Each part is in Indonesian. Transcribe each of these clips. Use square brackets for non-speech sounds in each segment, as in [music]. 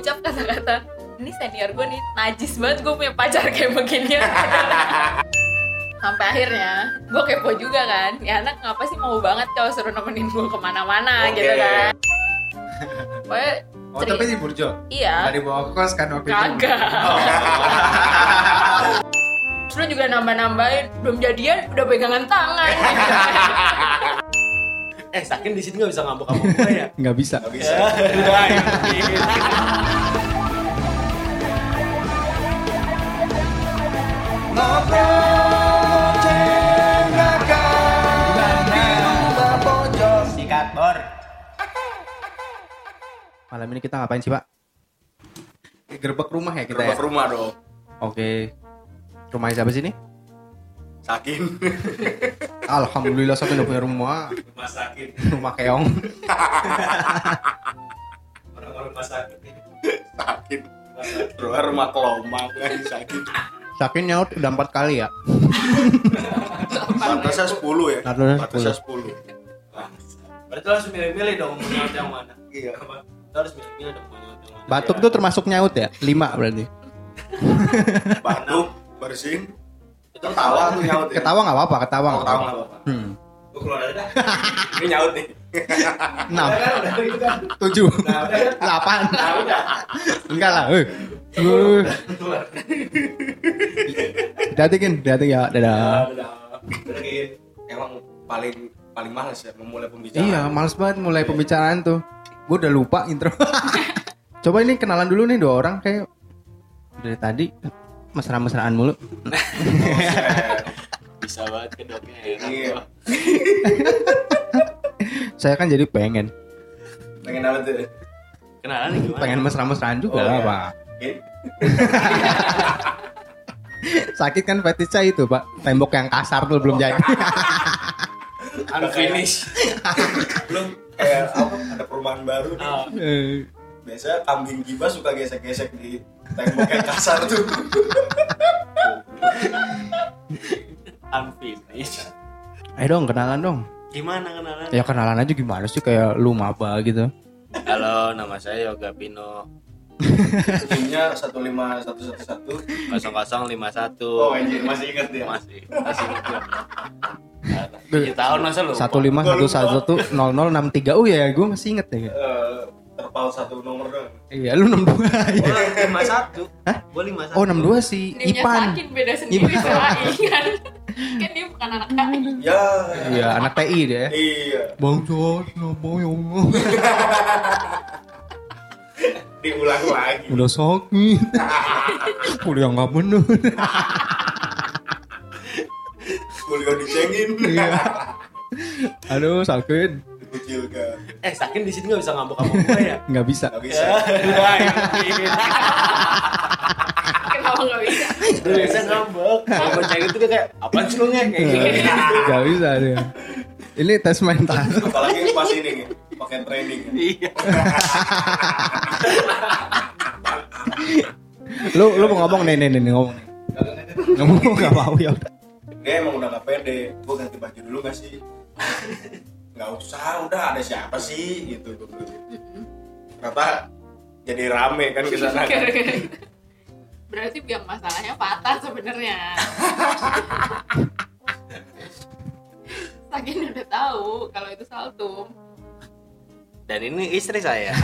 mengucap kata-kata ini senior gue nih najis banget gue punya pacar kayak begini. [laughs] Sampai akhirnya gue kepo juga kan ya anak ngapa sih mau banget kalau suruh nemenin gue ke mana-mana? Oke. gitu kan. Pokoknya Oh, tapi di Burjo. iya. Tadi bawa ke kos kan waktu itu. kagak. Terus lu juga nambah-nambahin belum jadian udah pegangan tangan [laughs] Eh, Sakin di sini nggak bisa ngambek sama gue ya? [laughs] Nggak bisa. Gak bisa. [laughs] Ya. Malam ini kita ngapain sih, Pak? Gerbek rumah ya kita Gerbak ya? rumah dong. Oke. Rumahnya siapa sih ini? Sakin. [laughs] Alhamdulillah saya udah punya rumah. Rumah sakit. Rumah keong. [laughs] Orang-orang rumah sakit. Sakit. Rumah rumah kelomang kan sakit. Sakin nyaut udah empat kali ya. Batasnya 10 ya. Batasnya 10. Berarti harus milih-milih dong mau nyaut yang mana. Iya. Lo harus milih-milih dong mau nyaut yang mana. Batuk tuh termasuk nyaut ya? Lima berarti. Batuk, bersin, ketawa tuh nyaut ya. Ketawa nggak apa-apa, ketawa nggak apa-apa. Hmm. Gue keluar dari dah. Ini nyaut nih. Enam, gitu kan. tujuh, Nah, delapan. Nah. Enggak lah. Eh. Eh. Keluar. Hati-hati Kin, hati ya. Dadah. Udah. Udah gitu. Emang paling paling males ya memulai pembicaraan. Iya, males banget mulai pembicaraan tuh. Gue udah lupa intro. [laughs] Coba ini kenalan dulu nih dua orang kayak dari tadi mesra-mesraan mulu. [laughs] Bisa banget ke doknya enak Iya. [laughs] Saya kan jadi pengen, Pengen apa tuh? Kenalan nih gimana? pengen mesra-mesraan juga Oh, lah, iya. Pak. [laughs] Sakit kan fetishnya itu, Pak. Tembok yang kasar tuh belum jadi. Unfinished. Belum kayak apa? Ada perumahan baru nih. Oh, Biasa kambing gibas suka gesek-gesek di tembok yang kasar tuh. unfinished. Ayo dong kenalan dong. Gimana kenalan? Ya kenalan aja gimana sih kayak lu maba gitu. Halo, nama saya Yoga Pino Timnya 15111. 0051. Oh, anjir masih ingat dia. Masih, masih ingat gua. Tujuh tahun masa lu? Satu lima satu satu nol nol enam tiga. Oh ya, gue masih inget ya. Eh, terpaut satu nomor doang. Iya, lu enam dua. Gua [laughs] lima satu. Gua lima satu. Oh enam dua si Nimnya Ipan. beda sendiri Ipan. sama [laughs] kan dia bukan anak KI Ya. Iya, anak TI dia. Iya. Bang Jos, ngomong yang Diulang lagi. udah sakit. udah [laughs] nggak bener. Kuliah dicengin. Iya. Aduh sakit. Eh, Sakin di sini nggak bisa ngambek sama gue ya? Nggak bisa. Gak bisa. Kenapa nggak bisa Udah bisa ngambek. Kalau bocah itu dia kayak, apaan sih lu nge? Kayak gitu. Nggak bisa dia. Ini tes mental. Apalagi pas ini nih, pakai training. Iya. lu lu mau ngomong nih nih nih nih, ngomong. nih. Ngomong nggak mau ya udah. Dia emang udah gak pede. Gue ganti baju dulu gak sih? Gak usah, udah ada siapa sih gitu. Ternyata jadi rame kan ke sana. kan. [laughs] Berarti biang masalahnya patah sebenarnya Sakin udah tahu kalau itu saltum Dan ini istri saya. [laughs]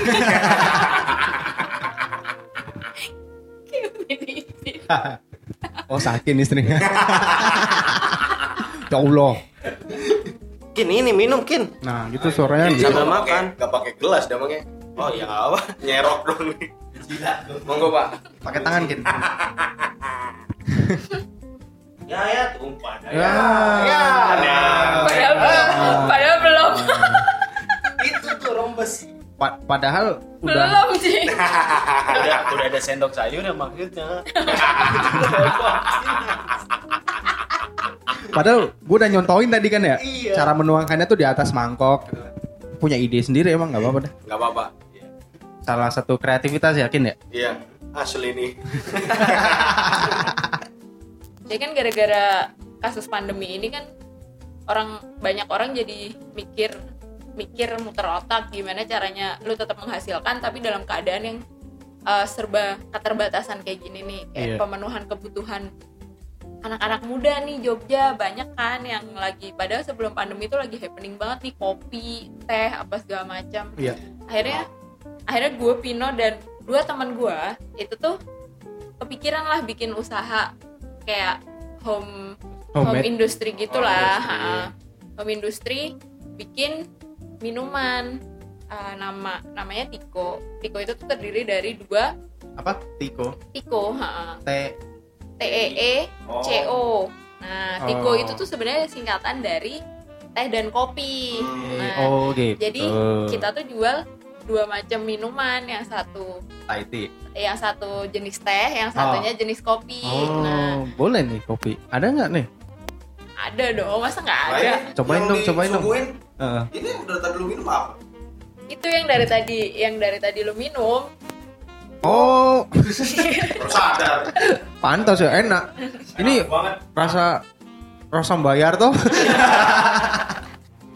Oh sakit istrinya. [laughs] ya Allah. Kin, ini minum, Kin. Nah gitu suaranya Dia Sambil nggak makan. pakai- Gak pakai gelas pakai Oh iya apa. nyerok dong nih. Monggo pak. pakai tangan gitu. [laughs] Ya ya tumpah. Ya. Ya. padahal belum padahal belum [laughs] Itu tuh rombes. Pa- padahal udah belum sih [laughs] udah, udah ada sendok sayur ya maksudnya. Padahal gue udah nyontoin tadi kan ya. Iya. Cara menuangkannya tuh di atas mangkok. Punya ide sendiri emang nggak apa-apa dah. Gak apa-apa. Salah satu kreativitas yakin ya. Iya, asli nih. [laughs] ya kan gara-gara kasus pandemi ini kan orang banyak orang jadi mikir mikir muter otak gimana caranya lu tetap menghasilkan tapi dalam keadaan yang eh, serba keterbatasan kayak gini nih kayak Iya. pemenuhan kebutuhan anak-anak muda nih Jogja banyak kan yang lagi padahal sebelum pandemi itu lagi happening banget nih kopi teh apa segala macam Iya. akhirnya akhirnya gue Pino dan dua teman gue itu tuh kepikiran lah bikin usaha kayak home home Homemade. industry gitulah industry. ha. home industry bikin minuman uh, nama namanya Tiko Tiko itu tuh terdiri dari dua Apa? Tiko. Tiko ha. T. T E E C O nah Tiko Oh. itu tuh sebenarnya singkatan dari teh dan kopi nah, Oh gitu. jadi kita tuh jual dua macam minuman yang satu Thai tea. yang satu jenis teh yang satunya jenis kopi Oh, nah boleh nih kopi. Ada nggak nih? ada dong masa nggak Nah, ada ini Cobain yang dong, cobain dong. Heeh. Ini yang udah tadi lu minum apa? itu yang dari tadi yang dari tadi lu minum Oh, [laughs] sadar. pantas ya enak. Ini rasa rasa bayar tuh.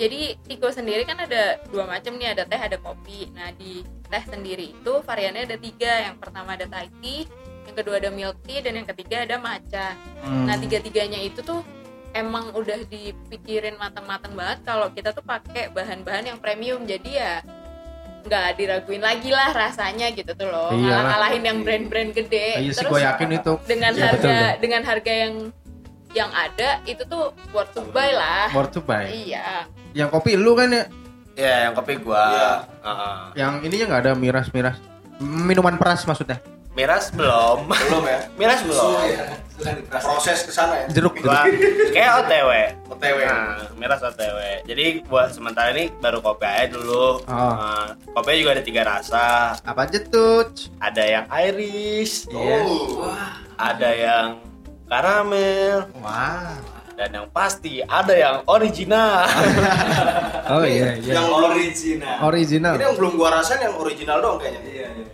jadi Tiko sendiri kan ada dua macam nih ada teh ada kopi nah di teh sendiri itu variannya ada tiga yang pertama ada Thai tea yang kedua ada milk tea dan yang ketiga ada matcha Hmm. nah tiga tiganya itu tuh emang udah dipikirin matang-matang banget kalau kita tuh pakai bahan-bahan yang premium jadi ya nggak diraguin lagi lah rasanya gitu tuh loh Iyalah. ngalah-ngalahin yang brand-brand gede Iya sih Terus gue yakin itu. dengan Iya, harga betul deh. dengan harga yang yang ada itu tuh worth to buy lah Worth to buy. iya Yang kopi lu kan ya? Ya, yang kopi gua. Iya. Heeh. Yang ininya nggak ada miras-miras. Minuman peras maksudnya. Miras belum. Belum ya? [laughs] Miras belum. Proses ke sana ya. Jeruk. Gua kayak OTW. OTW. Nah, miras OTW. Jadi buat sementara ini baru kopi aja dulu. Oh. Nah, kopinya juga ada tiga rasa. Apa aja tuh? Ada yang Irish, Iya. Oh. ada yang karamel, Wah. dan yang pasti ada yang original. [laughs] Oh iya iya. Yang original. Original. Ini yang belum gua rasain yang original dong kayaknya. Iya, iya.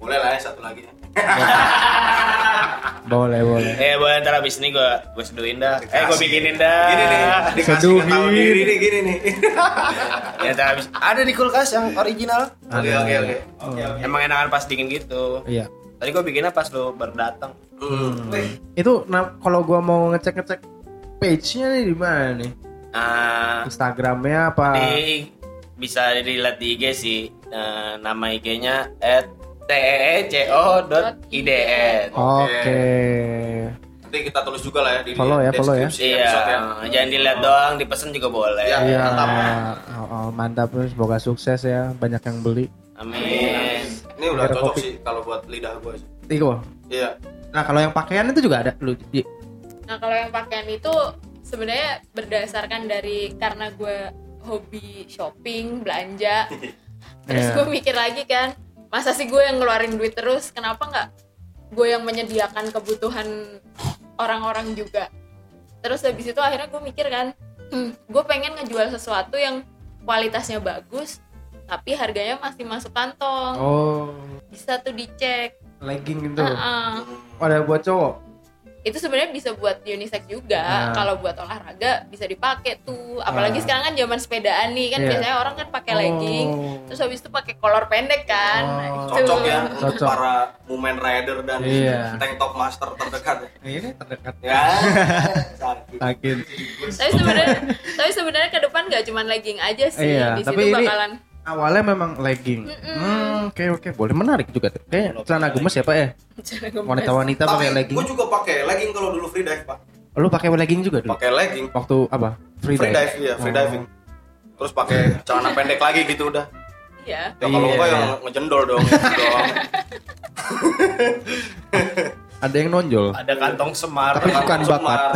Boleh lah ya satu lagi. [laughs] Boleh boleh. eh, boleh ntar abis ini gue gue seduhin dah. Eh, gue bikinin dah. Gini nih, dikasih Seduhin. tahu diri nih gini nih. [laughs] Ya, ntar abis. Ada di kulkas yang original. Oke oke oke. Oh. Emang enakan pas dingin gitu. Iya. Tadi gue bikinnya pas lu baru datang. Hmm. Itu nah, kalau gua mau ngecek-ngecek page-nya nih di mana nih? Nah, Instagramnya apa? di bisa dilihat di IG sih. Nah, nama IG-nya at E teeco.idn. Oke. Nanti kita tulis juga lah ya di Follow ya, follow ya. Iya, ya. jangan dilihat doang, dipesen juga boleh. Iya. Iya. Mantap. Oh, oh, mantap semoga sukses ya. Banyak yang beli. Amin. Ini udah cocok kopi. sih kalau buat lidah gue sih. Tiko. Iya. Nah, kalau yang pakaian itu juga ada lu. Di. Nah kalau yang pakaian itu sebenarnya berdasarkan dari karena gue hobi shopping belanja, [laughs] terus Iya. gue mikir lagi kan, masa sih gue yang ngeluarin duit terus, kenapa nggak gue yang menyediakan kebutuhan orang-orang juga? Terus habis itu akhirnya gue mikir kan, hmm, gue pengen ngejual sesuatu yang kualitasnya bagus, tapi harganya masih masuk kantong, Oh, bisa tuh dicek. legging itu. Heeh. Ada buat cowok. Itu sebenarnya bisa buat unisex juga Nah. kalau buat olahraga bisa dipakai tuh apalagi Ah. sekarang kan zaman sepedaan nih kan Iya. biasanya orang kan pakai Oh. legging terus habis itu pakai kolor pendek kan Oh. Nah, itu. Cocok ya untuk Cocok. para woman rider dan Iya. tank top master terdekat ya. Ini terdekat. Ya. [laughs] sakit. Tapi sebenarnya tapi sebenarnya ke depan nggak cuma legging aja sih Iya, di tapi situ ini- bakalan Awalnya memang legging. Hmm, oke oke, boleh menarik juga tuh. Kayak celana gemes ya, Pak ya? Wanita-wanita pakai legging. gue juga pakai legging kalau dulu free dive pak. Lu pakai legging juga dulu? Pakai legging. Waktu apa? Free, Free dive. dive ya, free Oh. diving. Terus pakai celana pendek lagi gitu udah. iya Ya kalau Iya. enggak yang ngejendol dong. [laughs] gitu doang. Ada yang nonjol. Ada kantong semar. Tapi bukan Semar. bakat.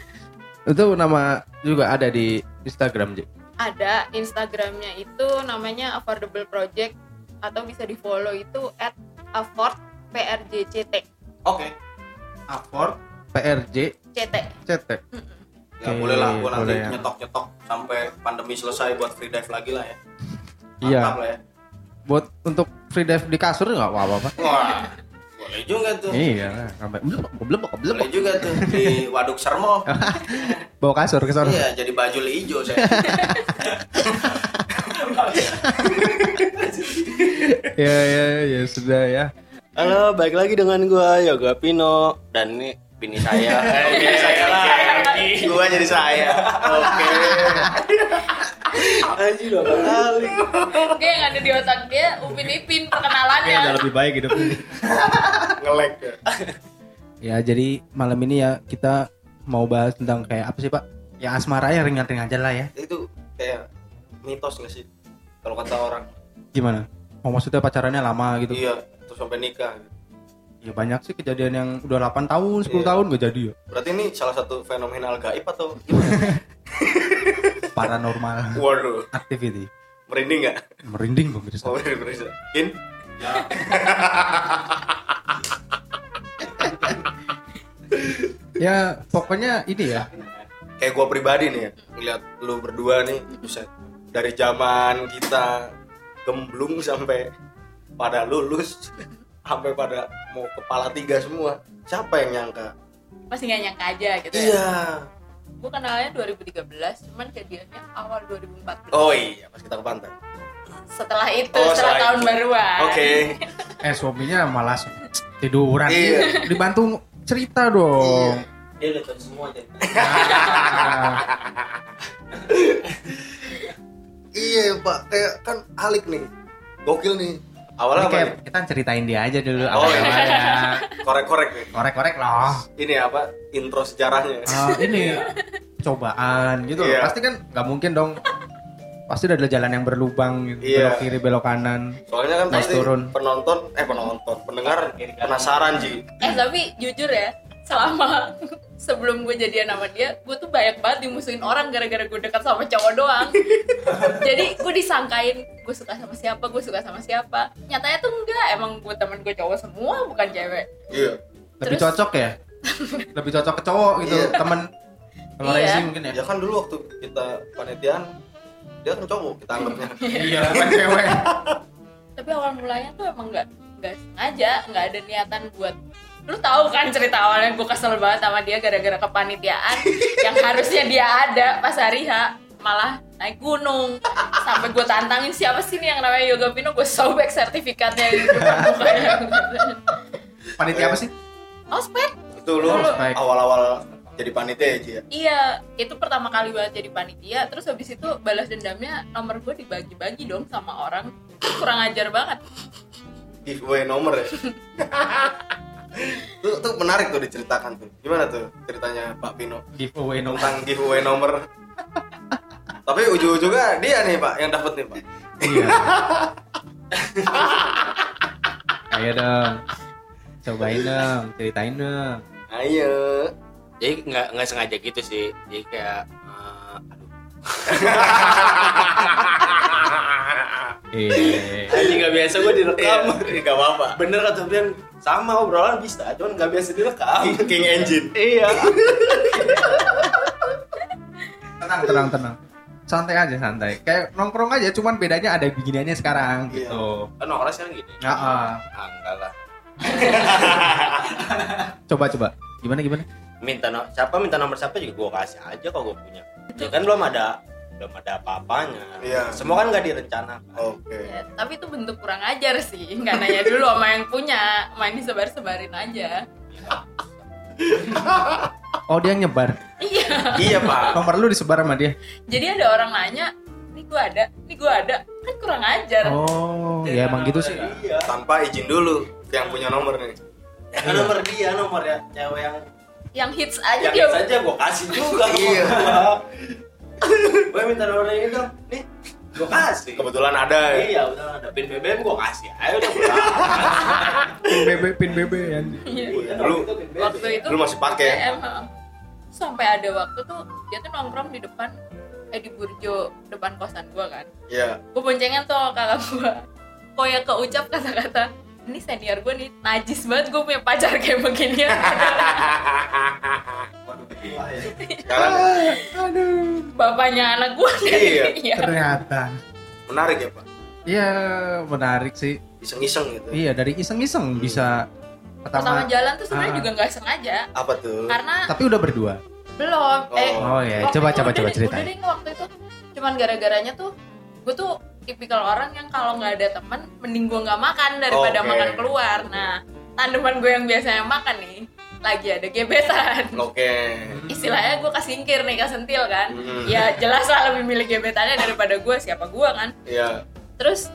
[laughs] Itu nama juga ada di Instagram. Ada Instagramnya itu namanya affordable project atau bisa di follow itu at afford prjct Oke. Afford PRJ ct CT. Ya Oke, boleh lah, gue nanti boleh ya. nyetok-nyetok sampai pandemi selesai buat free dive lagi lah ya. Iya. Mantap lah ya. Buat untuk free dive di kasur nggak apa-apa. Wah, boleh juga tuh. Iya, sampai belum belum belum Boleh juga tuh di Waduk Sermo. [laughs] bawa kasur ke sana. Iya, jadi baju hijau saya. [laughs] ya ya ya sudah ya Halo, balik lagi dengan gua Yoga Pino dan ini bini saya. [laughs] Eh, bini saya lagi. Gua jadi saya. Oke. [laughs] Anjir dua kali. Oke yang ada di otak dia Upin Ipin Kayaknya udah perkenalannya lebih baik hidup ini. [laughs] Ngelek. ya. Ya jadi malam ini ya kita mau bahas tentang kayak apa sih pak? Ya asmara ya ringan-ringan aja lah ya. Itu kayak mitos nggak sih? Kalau kata orang. Gimana? Oh maksudnya pacarannya lama gitu? Iya, terus sampai nikah. Ya banyak sih kejadian yang udah 8 tahun, 10 Iya. tahun gak jadi ya. Berarti ini salah satu fenomenal gaib atau [laughs] Paranormal Waduh, activity. merinding nggak? Merinding pemirsa. Oh, merinding, merinding. In? [laughs] Ya pokoknya ini ya. Kayak gua pribadi nih ya, ngeliat lu berdua nih, buset. Dari zaman kita gemblung sampai pada lulus, [laughs] sampai pada mau kepala tiga semua. Siapa yang nyangka? Masih gak nyangka aja gitu ya Iya. Gue kenalnya 2013 Cuman jadiannya awal 2014 Oh iya, pas kita ke pantai. Setelah itu, Oh, setelah tahun baruan Oke. [laughs] Eh suaminya malas tiduran. Iya. Dibantu cerita dong. Dia udah tahu semua jadi. [laughs] Iya pak, kayak kan alik nih, gokil nih. Awalnya apa kayak kita ceritain dia aja dulu Oh, apa iya. namanya. Korek-korek nih. Korek-korek loh. Ini apa? Intro sejarahnya. Ah, ini cobaan gitu loh. Iya. Pasti kan nggak mungkin dong. Pasti udah ada jalan yang berlubang gitu. Iya. Belok kiri, belok kanan. Soalnya kan pasti turun. penonton, eh penonton, pendengar penasaran Ji. Eh tapi jujur ya Selama sebelum gue jadian sama dia Gue tuh banyak banget dimusuhin orang Gara-gara gue dekat sama cowok doang Jadi gue disangkain Gue suka sama siapa, gue suka sama siapa Nyatanya tuh enggak Emang gue temen gue cowok semua Bukan cewek Iya. Lebih Terus- cocok ya? [laughs] Lebih cocok ke cowok gitu, Iya. temen. Kalau Iya. Mungkin ya. Ya kan dulu waktu kita panitiaan, dia kan cowok kita anggapnya. Iya, bukan cewek. Tapi awal mulanya tuh emang nggak nggak sengaja nggak ada niatan buat lu tahu kan cerita awalnya gue kesel banget sama dia gara-gara kepanitiaan yang harusnya dia ada pas hari H malah naik gunung. Sampai gue tantangin siapa sih nih yang namanya Yoga Pino? Gue sobek sertifikatnya gitu Panitia apa sih? ospek Itu lu awal-awal jadi panitia ya Ji ya. iya itu pertama kali banget jadi panitia. Terus habis itu balas dendamnya nomor gue dibagi-bagi dong sama orang. Kurang ajar banget. Giveaway nomor ya. [laughs] tuh, tuh menarik tuh diceritakan tuh. Gimana tuh ceritanya Pak Pino Giveaway no. tentang giveaway nomor? Tapi ujung-ujungnya dia nih Pak yang dapat nih Pak. Iya. Ayo dong. Cobain dong, ceritain dong. Ayo. Jadi nggak nggak sengaja gitu sih. Jadi kayak eh, aduh. [laughs] Iya. Anjing nggak biasa gue direkam. Iya, Gak apa-apa. Bener kata Bian sama obrolan bisa, cuman nggak biasa direkam. King, King Engine. iya. Tenang, tenang, tenang. Santai aja, santai. Kayak nongkrong aja, cuman bedanya ada beginiannya sekarang Iya. gitu. Kan orang sekarang gini. Ya, ah. Ah, enggak lah. coba coba. Gimana gimana? Minta no, siapa minta nomor siapa juga gue kasih aja kalau gue punya. Ya kan belum ada belum ada apa-apanya. Iya. Semua kan nggak direncanakan. Oke. Ya, tapi itu bentuk kurang ajar sih nggak nanya dulu sama yang punya main disebar-sebarin aja [laughs] Oh, dia nyebar. iya Iya Pak. Nomor lu disebar sama dia. jadi ada orang nanya ini gua ada ini gua ada kan kurang ajar Oh, ya emang gitu sih. Iya. Tanpa izin dulu yang punya nomor nih. Ya kan nomor dia, nomor ya cewek yang yang hits aja yang dia saja gue kasih juga. Iya. Gue minta nomor ini dong. Nih, gue kasih. Kebetulan ada ya. Iya, udah ada pin BBM gue kasih. Ayo udah pulang. Pin BB, pin BB ya. Iya. Dulu- waktu itu Lu masih pakai? BBM, heeh. sampai ada waktu tuh dia tuh nongkrong di depan eh di Burjo depan kosan gua kan Iya. gue boncengan tuh kakak gua kok ya keucap kata-kata ini senior gue nih najis banget gue punya pacar kayak begini [laughs] Sekarang bapaknya anak gue [laughs] Iya. Ternyata. menarik ya Pak. Iya, menarik sih. Iseng-iseng gitu. Iya, dari iseng-iseng bisa pertama pertama. jalan tuh sebenarnya Ah. juga nggak sengaja Apa tuh? karena Tapi udah berdua. belum eh Oh ya, coba coba coba udah deh waktu itu cuman gara-garanya tuh gue tuh tipikal orang yang kalau nggak ada teman mending gue nggak makan daripada Oke. makan keluar nah tandeman gue yang biasanya makan nih lagi ada gebetan Oke. istilahnya gue kesingkir nih kesentil kan Hmm. ya jelas lah lebih milih gebetannya daripada gue siapa gue kan Iya. terus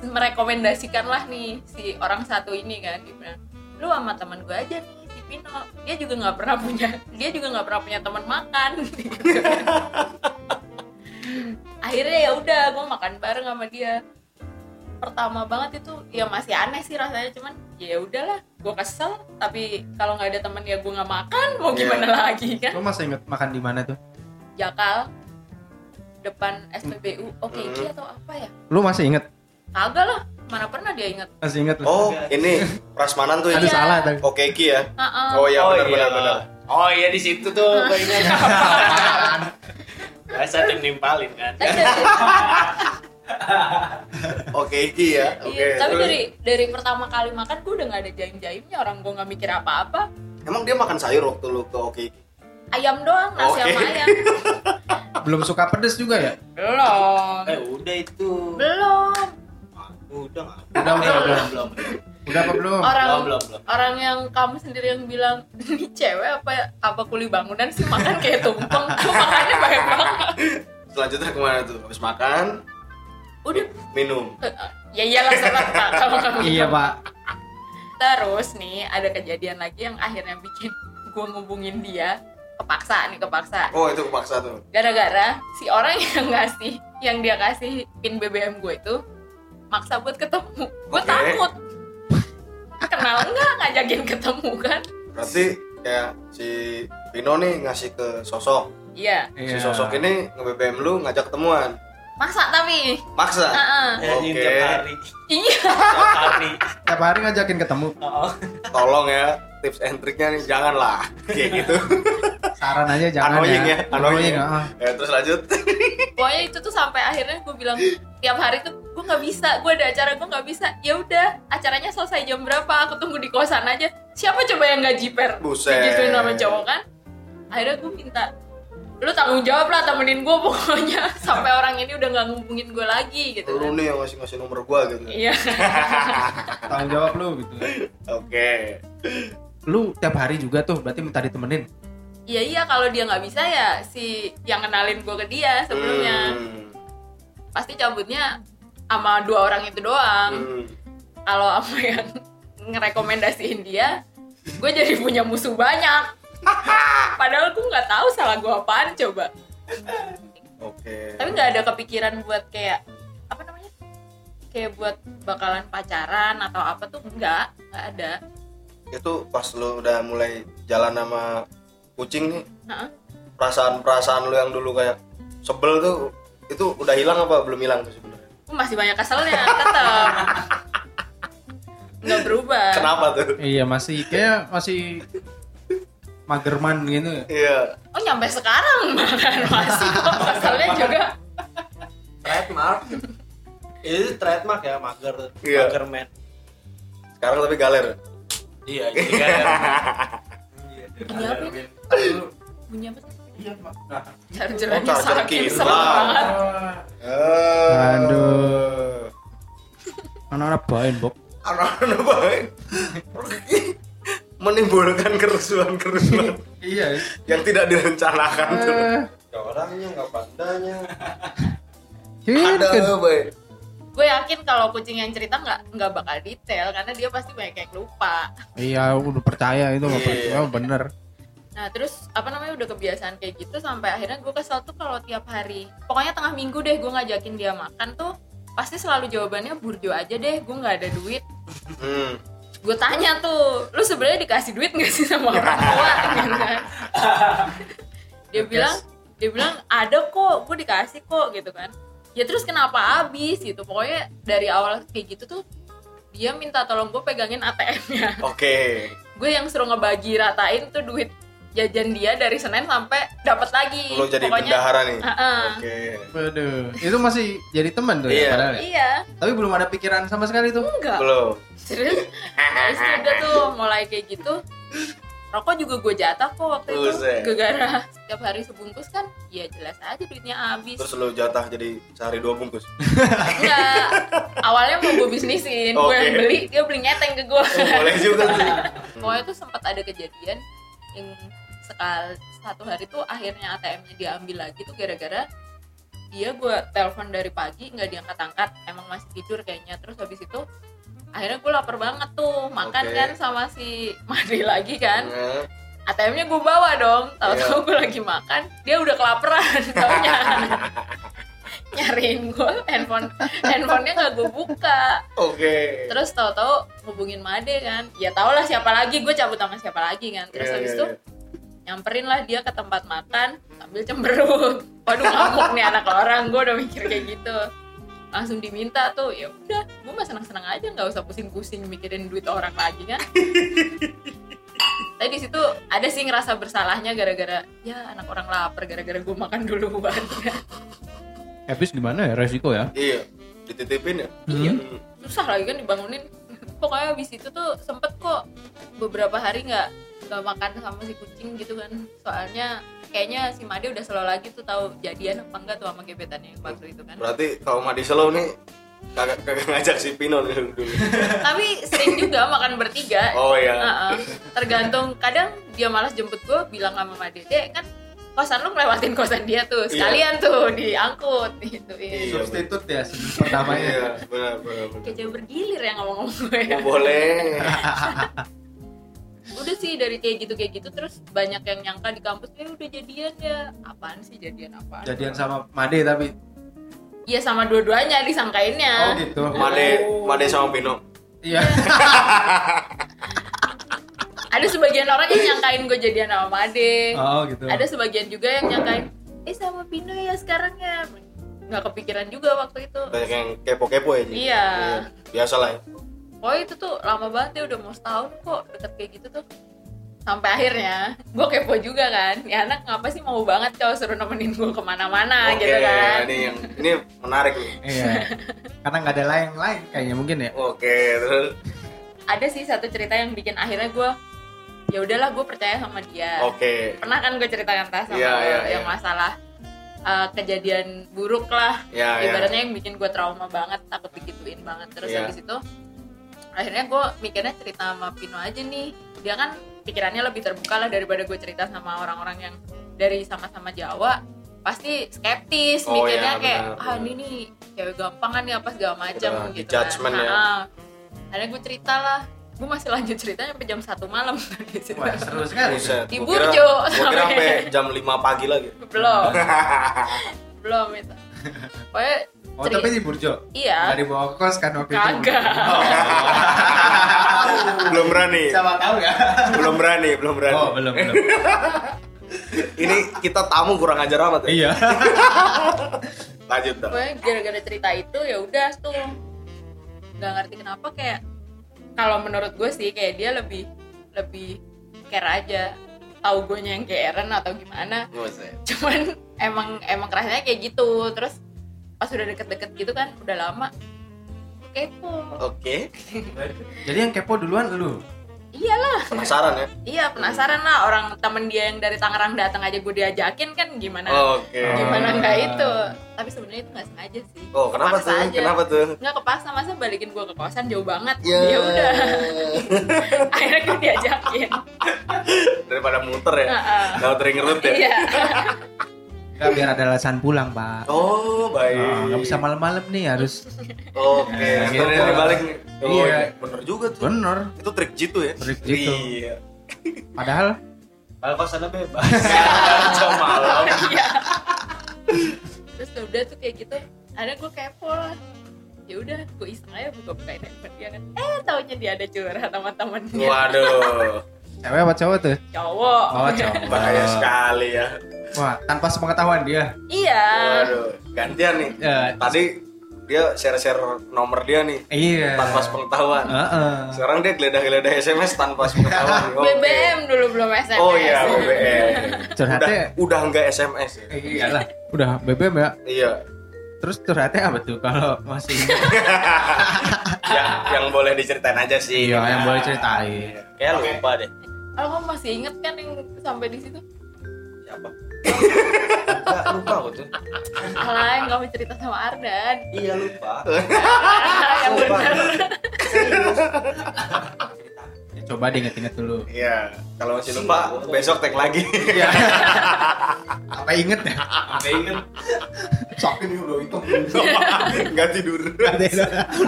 merekomendasikan lah nih si orang satu ini kan dia bilang lu sama teman gue aja nih si Pino dia juga nggak pernah punya dia juga nggak pernah punya teman makan gitu. [laughs] akhirnya ya udah gue makan bareng sama dia pertama banget itu ya masih aneh sih rasanya cuman ya udahlah gue kesel tapi kalau nggak ada teman ya gue nggak makan mau Iya. gimana lagi kan Lo masih inget makan di mana tuh? Jakal depan SPBU oke Hmm. atau apa ya Lu masih inget? kagak lah mana pernah dia inget Masih inget lu? Oh, ini [laughs] Prasmanan tuh ini. Iya. salah tadi. Oke Ki ya. Heeh. Oh iya oh benar iya. benar benar. Oh iya di situ tuh [laughs] ingat. [laughs] Biasa tim nimpalin kan. [laughs] Oke Ki ya. Oke. iya, tapi dari dari pertama kali makan gue udah nggak ada jaim jaimnya orang gue nggak mikir apa apa Emang dia makan sayur waktu lu ke Oke Ki? ayam doang nasi Oke. sama ayam Belum suka pedes juga ya? belum Eh udah itu. belum Udah nggak? Udah, udah, belum, udah. belum. Udah apa belum? orang Belum, belum, belum. orang yang kamu sendiri yang bilang ini cewek apa apa kuli bangunan sih makan kayak tumpeng makannya banyak banget Selanjutnya ke mana tuh? Habis makan, udah minum. ya iyalah sholat pak kalau kamu Iya pak. terus nih ada kejadian lagi yang akhirnya bikin gue ngubungin dia kepaksa nih kepaksa Oh itu kepaksa tuh. gara-gara si orang yang ngasih yang dia kasih pin BBM gue itu maksa buat ketemu gue Oke. takut kenal nggak ngajakin ketemu kan Berarti kayak si Pino nih ngasih ke sosok. iya Si sosok ini nge-BBM lu ngajak ketemuan. maksa tapi Maksa. Heeh. Ya, ini Oke. tiap hari. iya Tiap hari. Tiap hari ngajakin ketemu. Oh, Tolong ya tips and triknya nih janganlah kayak gitu. [laughs] Saran aja jangan Annoying ya, ya. annoying. ah. Ya terus lanjut. [laughs] pokoknya itu tuh sampai akhirnya gue bilang tiap hari tuh gue nggak bisa gue ada acara gue nggak bisa ya udah acaranya selesai jam berapa aku tunggu di kosan aja siapa coba yang nggak jiper Buset. digituin sama cowok kan akhirnya gue minta lu tanggung jawab lah temenin gue pokoknya [laughs] sampai orang ini udah nggak ngubungin gue lagi gitu Lu kan. nih yang ngasih ngasih nomor gua gitu. iya [laughs] Tanggung jawab lu gitu. Oke. Lu tiap hari juga tuh berarti minta ditemenin. Iya iya kalau dia nggak bisa ya si yang kenalin gue ke dia sebelumnya Hmm. pasti cabutnya sama dua orang itu doang Hmm. kalau apa yang ngerekomendasiin dia gue jadi punya musuh banyak [laughs] padahal gue nggak tahu salah gue apaan coba Oke. tapi nggak ada kepikiran buat kayak apa namanya kayak buat bakalan pacaran atau apa tuh nggak nggak ada Itu pas lu udah mulai jalan sama kucing nih, Heeh. perasaan-perasaan lu yang dulu kayak sebel tuh itu udah hilang apa belum hilang tuh sebenarnya? Gue masih banyak keselnya tetap nggak berubah Kenapa tuh? Iya masih kayak masih magerman gitu. ya. Iya. oh nyampe sekarang bahkan [laughs] masih kok keselnya juga trademark. Itu trademark ya, mager. Iya. Mager man. Sekarang tapi galer. Iya, jadi kan. Bunyi apa bunyi apa? Iya pak. chargerannya Oh, charger sakit banget Aduh. Anak-anak bain Bob. Anak-anak baik. Menimbulkan kerusuhan-kerusuhan Iya. yang tidak direncanakan tuh. Eh, Orangnya nggak pandanya. Ada. Ada baik. gue yakin kalau kucing yang cerita nggak nggak bakal detail karena dia pasti banyak yang lupa Iya, udah percaya itu Iya. percaya oh, bener. Nah terus apa namanya udah kebiasaan kayak gitu sampai akhirnya gue kesel tuh kalau tiap hari. Pokoknya tengah minggu deh gue ngajakin dia makan tuh pasti selalu jawabannya burjo aja deh gue nggak ada duit. Hmm. gue tanya tuh lu sebenarnya dikasih duit nggak sih sama orang tua? [laughs] Dia bilang dia bilang ada kok gue dikasih kok gitu kan. Ya terus kenapa habis gitu pokoknya dari awal kayak gitu tuh dia minta tolong gue pegangin ATM-nya Oke. gue yang suruh ngebagi ratain tuh duit jajan dia dari Senin sampai dapat lagi Lo jadi pokoknya bendahara nih. Heeh. Oke. Waduh, itu masih jadi teman tuh Iya. ya padahal. ya? iya Tapi belum ada pikiran sama sekali tuh. enggak Belum. serius terus udah tuh mulai kayak gitu rokok juga gue jatah kok waktu itu gara-gara setiap hari sebungkus kan ya jelas aja duitnya habis Terus lu jatah jadi sehari dua bungkus. enggak awalnya mau gue bisnisin gue Oke. yang beli dia beli ngeteng ke gue Oh, boleh juga tuh. pokoknya tuh sempat ada kejadian yang sekal satu hari tuh akhirnya ATM-nya diambil lagi tuh gara-gara dia gue telepon dari pagi nggak diangkat-angkat emang masih tidur kayaknya terus habis itu akhirnya gue lapar banget tuh makan Oke. kan sama si Madi lagi kan ATM-nya gue bawa dong tahu-tahu Iya. gue lagi makan dia udah kelaparan [laughs] taunya nyariin gue handphone handphonenya nggak gue buka Oke. terus tahu-tahu hubungin Made kan ya tau lah siapa lagi gue cabut sama siapa lagi kan terus Iya, habis iya, itu iya. Nyamperin lah dia ke tempat makan sambil cemberut [laughs] waduh ngamuk nih anak orang gue udah mikir kayak gitu langsung diminta tuh ya udah gue mah senang-senang aja nggak usah pusing-pusing mikirin duit orang lagi kan [laughs] tapi di situ ada sih ngerasa bersalahnya gara-gara ya anak orang lapar gara-gara gue makan duluan [laughs] Habis gimana ya resiko ya? Iya. Dititipin ya? Iya. Hmm. susah lagi kan dibangunin pokoknya habis itu tuh sempet kok beberapa hari nggak nggak makan sama si kucing gitu kan soalnya kayaknya si Made udah selalu lagi tuh tahu jadian apa enggak tuh sama gebetannya yang waktu itu kan Berarti kalau Madi Slow nih kagak kagak ngajak si Pino dulu. tapi sering juga makan bertiga Oh iya. Heeh. tergantung kadang dia malas jemput gue bilang sama Made deh kan kosan lu ngelewatin kosan dia tuh sekalian tuh diangkut gitu Iya. Substitut ya pertamanya. Iya, benar benar. benar. kayak jauh bergilir ya ngomong-ngomong gue ya. Boleh. [laughs] udah sih dari kayak gitu kayak gitu terus banyak yang nyangka di kampus eh udah jadian ya apaan sih jadian apaan Jadian sama Made tapi. iya sama dua-duanya disangkainnya Oh gitu. Made Made sama Pino. Iya. [laughs] ada sebagian orang yang nyangkain gue jadian sama Made Oh gitu. ada sebagian juga yang nyangkain eh sama Pino ya sekarang ya nggak kepikiran juga waktu itu Banyak yang kepo-kepo ya. Iya. Biasa lah ya. Oh itu tuh lama banget ya udah mau setahun kok deket kayak gitu tuh sampai akhirnya gue kepo juga kan ya anak ngapa sih mau banget cowok suruh nemenin gue ke mana-mana Oke, gitu kan ini yang ini menarik nih. Iya. Karena nggak ada lain lain kayaknya mungkin ya. Oke, terus ada sih satu cerita yang bikin akhirnya gue ya udahlah gue percaya sama dia oke. pernah kan gue ceritakan tas sama Iya, lo iya, yang iya. masalah uh, kejadian buruk lah Ya, ya. ibaratnya yang bikin gue trauma banget takut digituin banget terus Iya. habis itu akhirnya gue mikirnya cerita sama Pino aja nih dia kan pikirannya lebih terbuka lah daripada gue cerita sama orang-orang yang dari sama-sama Jawa pasti skeptis Oh, mikirnya iya, kayak benar, ah benar. ini nih cewek gampangan nih apa segala macam gitu di-judgment ya. Nah, akhirnya gue cerita lah gue masih lanjut ceritanya sampai jam satu malam di [laughs] situ. Wah seru sekali. Di Gua kira- Burjo, sampai jam 5 pagi lagi. belum [laughs] belum itu pokoknya Oh ceri- tapi di Burjo. iya Nggak dibawa ke kos kan waktu itu. kagak [laughs] belum berani. Siapa tahu ya. Belum berani, belum berani. Oh belum belum. [laughs] Ini kita tamu kurang ajar amat ya. iya. [laughs] Lanjut dah. pokoknya gara-gara cerita itu ya udah tuh nggak ngerti kenapa kayak kalau menurut gue sih kayak dia lebih lebih care aja tahu gue yang keeran atau gimana Buset. cuman emang emang kerasanya kayak gitu terus pas udah deket-deket gitu kan udah lama kepo Oke. [laughs] Jadi yang kepo duluan lu. iyalah Penasaran ya? iya penasaran lah orang temen dia yang dari Tangerang datang aja gue diajakin kan gimana Oke. gimana nggak itu tapi sebenarnya itu nggak sengaja sih Oh, kenapa Kepaksa tuh? aja. Kenapa tuh? nggak kepaksa masa balikin gue ke kosan jauh banget Ya. ya udah [laughs] akhirnya gue diajakin Daripada muter ya. Heeh. Gak tering ngerut ya. iya [laughs] Enggak biar ada alasan pulang, Pak. Oh, baik. Oh, nggak bisa malam-malam nih harus Oke, Nah, gitu gitu. balik. Oh, Iya. iya. Bener juga tuh. bener. Itu trik jitu ya? Trik jitu. Iya. Padahal Kalau kosannya bebas. [laughs] Jam malam. iya terus ya udah tuh kayak gitu akhirnya gue kepo lah ya udah gue iseng aja buka bukain handphone dia kan eh taunya dia ada curhat sama temennya Waduh. Cewek apa cowok tuh? cowok Oh, cowok. [laughs] Bahaya sekali ya. Wah, tanpa sepengetahuan dia. iya Waduh. Gantian nih. Ya, Tadi dia share-share nomor dia nih iya. tanpa sepengetahuan. Heeh. Sekarang dia geledah-geledah SMS tanpa sepengetahuan. [laughs] Oke. BBM dulu belum SMS Oh iya, BBM. Udah, Curhatnya udah enggak SMS ya? Eh, iyalah. Udah BBM ya. Iya. Terus curhatnya apa tuh kalau masih [laughs] Ya, yang boleh diceritain aja sih. Iya, yang boleh ceritain. Kayak lupa deh. Kalau kamu masih inget kan yang sampai di situ Siapa? Enggak lupa aku tuh. Alah yang kamu cerita sama Ardan Iya lupa. [laughs] yang Lupa. benar Ya, coba diinget-inget dulu. Iya. Kalau masih lupa, besok tag lagi. Iya. [laughs] Apa inget ya? Sampai inget. Sakit nih udah hitam. Nggak tidur.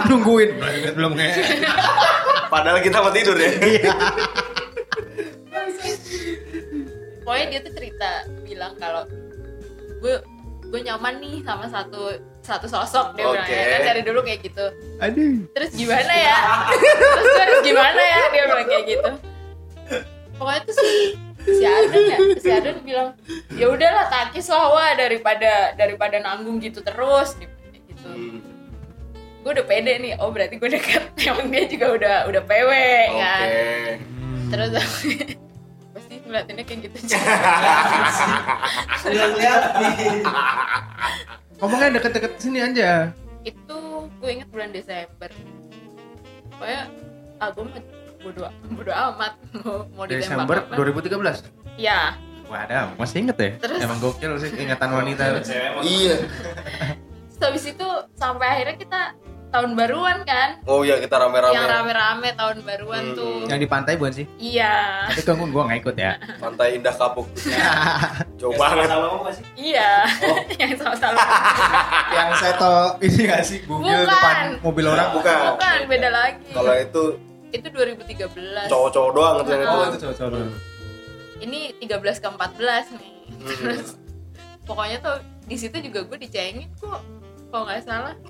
Nungguin. Belum inget belum kayak. Padahal kita mau tidur ya. Pokoknya dia tuh cerita bilang kalau gue gue nyaman nih sama satu satu sosok. Dia bilang Oke. ya kan dari dulu kayak gitu. Aduh. terus gimana ya? [laughs] Terus gue harus gimana ya? Dia bilang kayak gitu. Pokoknya tuh si si Arden ya si Arden bilang ya udahlah takis lah wah daripada daripada nanggung gitu terus. Gitu. Hmm, gue udah pede nih. Oh berarti gue deket [laughs] emang dia juga udah udah PW Oke. kan? Terus [laughs] ngeliatinnya kayak gitu nih. Ngomongnya deket-deket sini aja. itu gue inget bulan Desember pokoknya ah gue mau bodo, bodo amat mau, Desember apa. 2013. ya Waduh, masih inget ya? Terus? Emang gokil sih ingatan wanita. Iya. terus habis itu sampai akhirnya kita tahun baruan kan Oh iya kita rame-rame. yang rame-rame tahun baruan Hmm. tuh Yang di pantai bukan sih? iya Tapi kan gua nggak ikut ya. [laughs] Pantai Indah Kapuk. [laughs] Jauh banget. Sama kamu masih? iya Oh. [laughs] yang sama-sama yang seto ini nggak sih? Mobil Bukan. depan mobil orang. Bukan. bukan beda lagi Kalau itu itu 2013 cowok-cowok doang tuh yang Oh, itu. cowok-cowok. ini 13 ke 14 nih Hmm. terus pokoknya tuh di situ juga gue dicengin kok kalau nggak salah [laughs]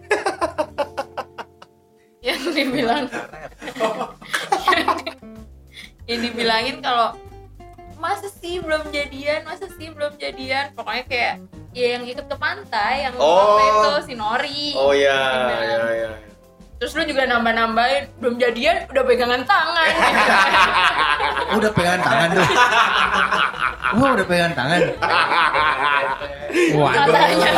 yang dibilang [laughs] yang dibilangin kalau masa sih belum jadian masa sih belum jadian pokoknya kayak ya yang ikut ke pantai yang Oh. itu si Nori Oh iya, bilang. iya, iya. terus lu juga nambah-nambahin belum jadian udah pegangan tangan [laughs] udah pegangan tangan tuh. Wah, udah pegangan tangan. Waduh. katanya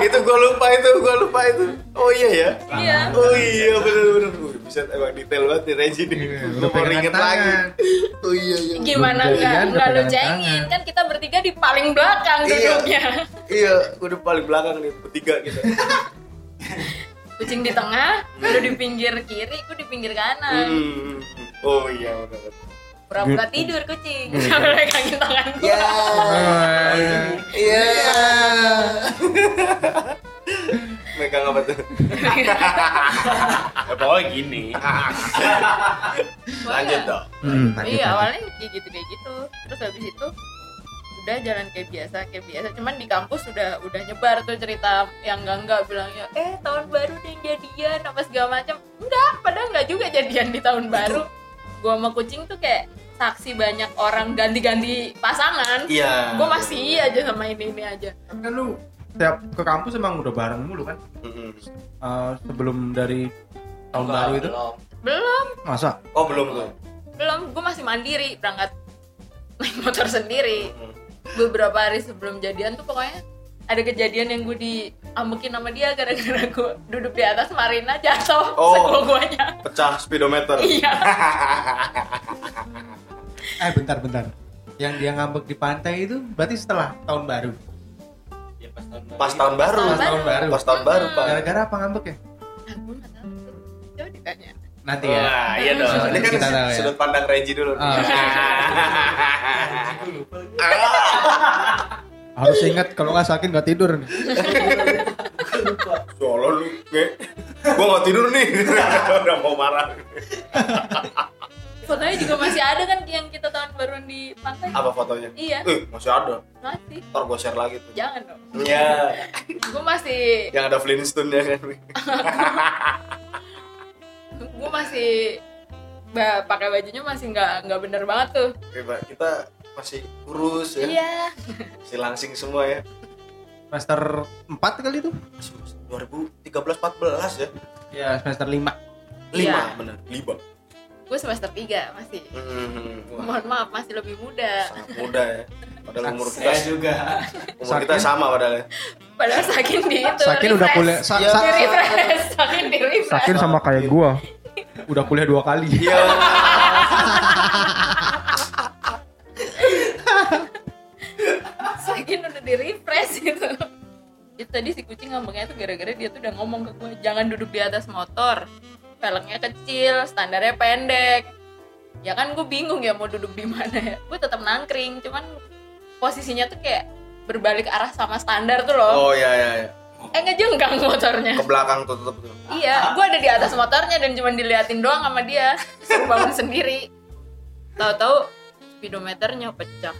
itu gua lupa itu, gua lupa itu. Oh iya ya. iya Oh iya bener-bener. Wih, bisa emang detail banget nih Reji nih. Iya, Udah mau inget lagi. Oh iya iya. gimana Belum nggak jadian, nggak udah lu tangan. kan kita bertiga di paling belakang Iya. duduknya Iya, udah paling belakang nih bertiga kita. [laughs] kucing di tengah lu di pinggir kiri aku di pinggir kanan Hmm. Oh iya benar. Pura-pura tidur kucing. Sambil pegangin tangan. Gua Ya. [laughs] Iya. Megang apa tuh? [laughs] Ya, pokoknya gini. Lanjut dong. Hmm, iya awalnya kayak gitu kayak gitu. Terus habis itu udah jalan kayak biasa kayak biasa. Cuman di kampus udah udah nyebar tuh cerita yang enggak enggak bilangnya eh tahun baru nih jadian apa segala macam enggak padahal enggak juga jadian di tahun baru. Gua sama kucing tuh kayak saksi banyak orang ganti-ganti pasangan Iya. gue masih aja sama ini ini aja Tapi kan lu setiap ke kampus emang udah bareng mulu kan? Mm-mm. Eh, sebelum dari tahun baru itu. Belum. belum Masa? Oh belum tuh. belum gue masih mandiri berangkat naik motor sendiri beberapa hari sebelum jadian tuh pokoknya ada kejadian yang gue diambekin sama dia gara-gara gue duduk di atas marina jatuh Oh. segua-guanya Pecah speedometer. iya [laughs] Eh bentar bentar. Yang dia ngambek di pantai itu berarti setelah tahun baru. Ya, pas tahun baru. Pas tahun baru. Pas tahun baru. Pas tahun baru, Pak. Gara-gara apa ngambek ya? nggak Nanti ya. Wah, iya dong. Ini kan Kita tahu ya. sudut pandang Reji dulu. Ah. Harus ingat kalau nggak sakit nggak tidur nih. Soalnya lu, gue, gue gak tidur nih. [laughs] Udah mau marah. Fotonya juga masih ada kan yang kita tahun baruan di pantai Apa fotonya? iya Eh, masih ada. masih Ntar gue share lagi tuh. jangan dong Iya. [laughs] gue masih Yang ada Flintstone ya kan. [laughs] gue masih ba- pakai bajunya masih nggak nggak bener banget tuh Oke, Pak. Kita masih kurus ya. iya Masih langsing semua ya. Semester 4 kali itu? 2013 14 ya. Ya semester 5 Lima Iya. bener. Lima gue semester 3 masih. Hmm, mohon maaf masih lebih muda. Sangat muda ya. Padahal umur kita Saya juga. umur sakin. kita sama padahal ya. padahal sakin di itu sakin refresh. udah kuliah sa ya, sa di refresh. sakin di refresh. sakin sama kayak gue udah kuliah dua kali. Iya. Sakin udah di refresh gitu. Itu tadi si kucing ngomongnya tuh gara-gara dia tuh udah ngomong ke gue jangan duduk di atas motor velgnya kecil standarnya pendek ya kan gue bingung ya mau duduk di mana ya gue tetap nangkring cuman posisinya tuh kayak berbalik arah sama standar tuh loh Oh iya iya. iya. eh ngejengkang motornya Ke belakang tuh tetep tuh. iya gue ada di atas motornya dan cuma diliatin doang sama dia suruh bangun sendiri tahu-tahu speedometernya pecah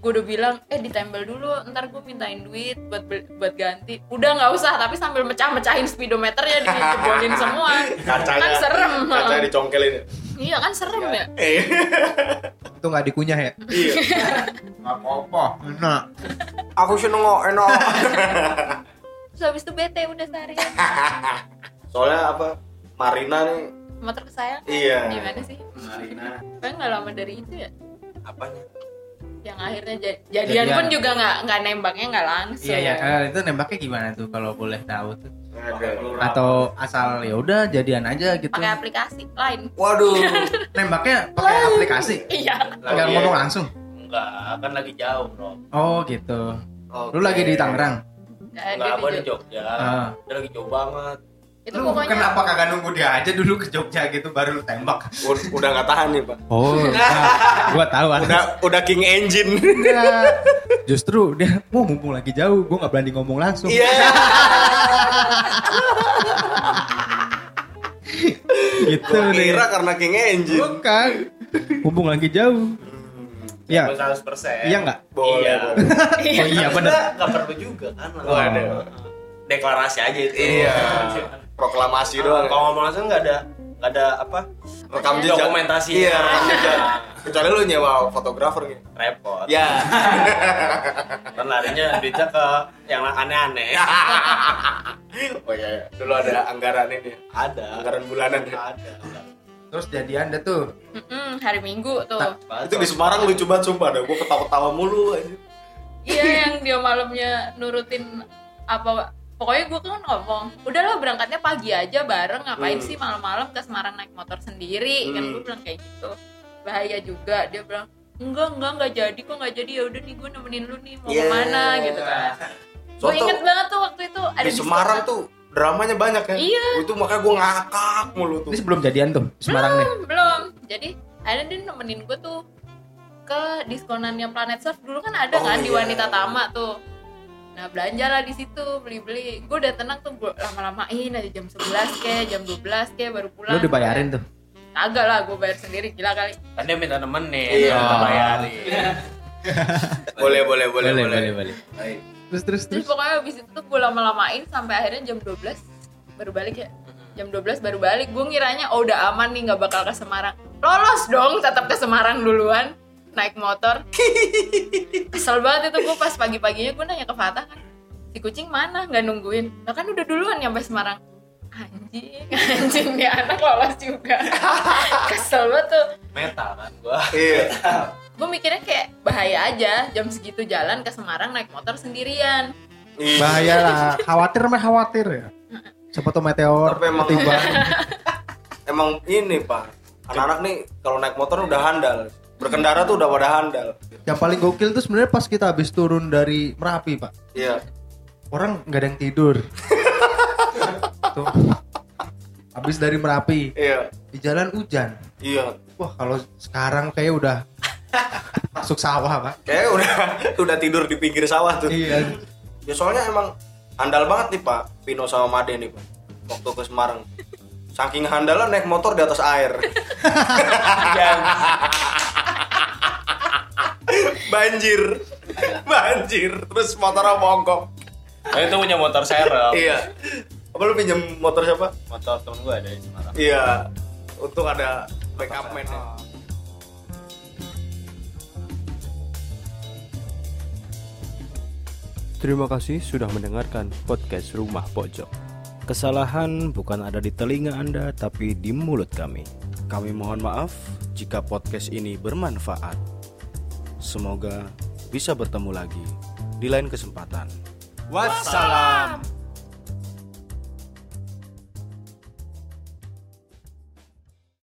gue udah bilang eh ditempel dulu ntar gue mintain duit buat buat ganti udah nggak usah tapi sambil mecah-mecahin speedometernya dijebolin semua Kacanya. kan serem Kacanya dicongkelin ya. iya kan serem ya Eh. Itu nggak dikunyah ya? Iya. [laughs] Nggak apa-apa. Enak. Aku seneng kok enak. terus habis itu bete udah seharian [laughs] Soalnya apa? Marina nih. motor kesayangan Iya. gimana sih Marina. Kayak nggak lama dari itu ya Apanya? Yang akhirnya ja- jadian, Jadian. pun juga nggak nggak nembaknya nggak langsung Iya ya, eh, itu nembaknya gimana tuh kalau boleh tahu tuh? Atau asal ya udah jadian aja gitu. pakai aplikasi lain Waduh. [laughs] Nembaknya pakai aplikasi. iya Enggak Lagi- ngomong langsung. Enggak, kan lagi jauh, Bro. Oh, gitu. Oke. Lu lagi di Tangerang? Nggak Enggak, gua di di Jogja. Ah. Dia lagi jauh banget. Itu Lu pokoknya kenapa kagak nunggu dia aja dulu ke Jogja gitu baru lu tembak? Ud- Udah nggak tahan nih, Pak. Oh, gua tahu Udah udah king engine. Enggak. Justru dia mau mumpung lagi jauh, gua nggak berani ngomong langsung. Iya. gitu Gua nih. kira karena king engine. Bukan. Mumpung lagi jauh. Iya. Gua 100%. Iya nggak? Boleh. Iya. boleh. [laughs] Oh iya bener. Enggak, enggak perlu juga kan. Waduh. Deklarasi aja itu. Iya. Proklamasi doang. ya. Kalau ngomong langsung enggak ada enggak ada apa? Rekam jejak. Dokumentasi. Iya, rekam jejak. Kecuali lu nyewa fotografer gitu. Repot. Ya. [laughs] Kan larinya duitnya ke yang aneh-aneh. [laughs] Oh iya, iya. dulu ada anggaran ini. ada. Anggaran bulanan. Ada. Terus jadian deh tuh. Mm-mm, hari Minggu tuh Itu di Semarang lucu banget sumpah dah. Gua ketawa-tawa mulu aja. iya yang dia malamnya nurutin apa pokoknya gue kan ngomong udahlah berangkatnya pagi aja bareng ngapain Hmm. sih malam-malam ke Semarang naik motor sendiri kan Hmm. gue bilang kayak gitu bahaya juga dia bilang enggak enggak enggak jadi kok enggak jadi ya udah nih gue nemenin lu nih mau Yeah. ke mana gitu kan gue Soalnya inget banget tuh waktu itu ada di Semarang tuh dramanya banyak ya. Iya. Itu makanya gua ngakak mulu tuh. Ini sebelum jadian tuh di Semarang nih. Hmm, belum jadi akhirnya dia nemenin gue tuh ke diskonannya Planet Surf dulu kan ada Oh, kan di iya. Wanita Tama tuh nah belanja lah di situ beli-beli gue udah tenang tuh gue lama-lamain aja jam 11 ke jam 12 ke baru pulang Lu dibayarin tuh. kagak lah gue bayar sendiri gila kali Kan dia minta nemenin, Iya. minta bayarin. [laughs] Boleh, boleh, boleh, boleh. boleh. Baik. Terus terus terus terus. pokoknya abis itu tuh gue lama-lamain sampai akhirnya jam 12 baru balik ya jam 12 baru balik gue ngiranya oh udah aman nih nggak bakal ke Semarang lolos dong tetap ke Semarang duluan naik motor [laughs] kesel banget itu gue pas pagi-paginya gue nanya ke Fatah kan si kucing mana nggak nungguin nah kan udah duluan nyampe Semarang anjing [laughs] anjing nih anak lolos juga [laughs] kesel banget tuh Meta kan gua. Iya. gue mikirnya kayak bahaya aja jam segitu jalan ke Semarang naik motor sendirian Iya. Bahaya lah. Khawatir mah khawatir ya. Siapa tuh meteor Tapi emang- tiba. Emang ini, Pak. Anak-anak nih kalau naik motor udah handal. Berkendara tuh udah pada handal. Yang paling gokil tuh sebenarnya pas kita habis turun dari Merapi, Pak. Iya. Orang nggak ada yang tidur. [laughs] tuh. Habis dari Merapi, Iya. di jalan hujan. Iya. Wah, kalau sekarang kayak udah masuk sawah, Pak. Kayak udah udah tidur di pinggir sawah tuh. Iya. Ya soalnya emang handal banget nih Pak Pino sama Made nih Pak waktu ke Semarang. Saking handalnya naik motor di atas air. [laughs] Banjir. Banjir. Terus motornya mogok. Nah, itu punya motor serep. Iya. Apa lu pinjam motor siapa? Motor temen gua ada di Semarang. Iya. Untuk ada backup man ya. Terima kasih sudah mendengarkan podcast Rumah Pojok. Kesalahan bukan ada di telinga Anda, tapi di mulut kami. Kami mohon maaf jika podcast ini bermanfaat. Semoga bisa bertemu lagi di lain kesempatan. Wassalam.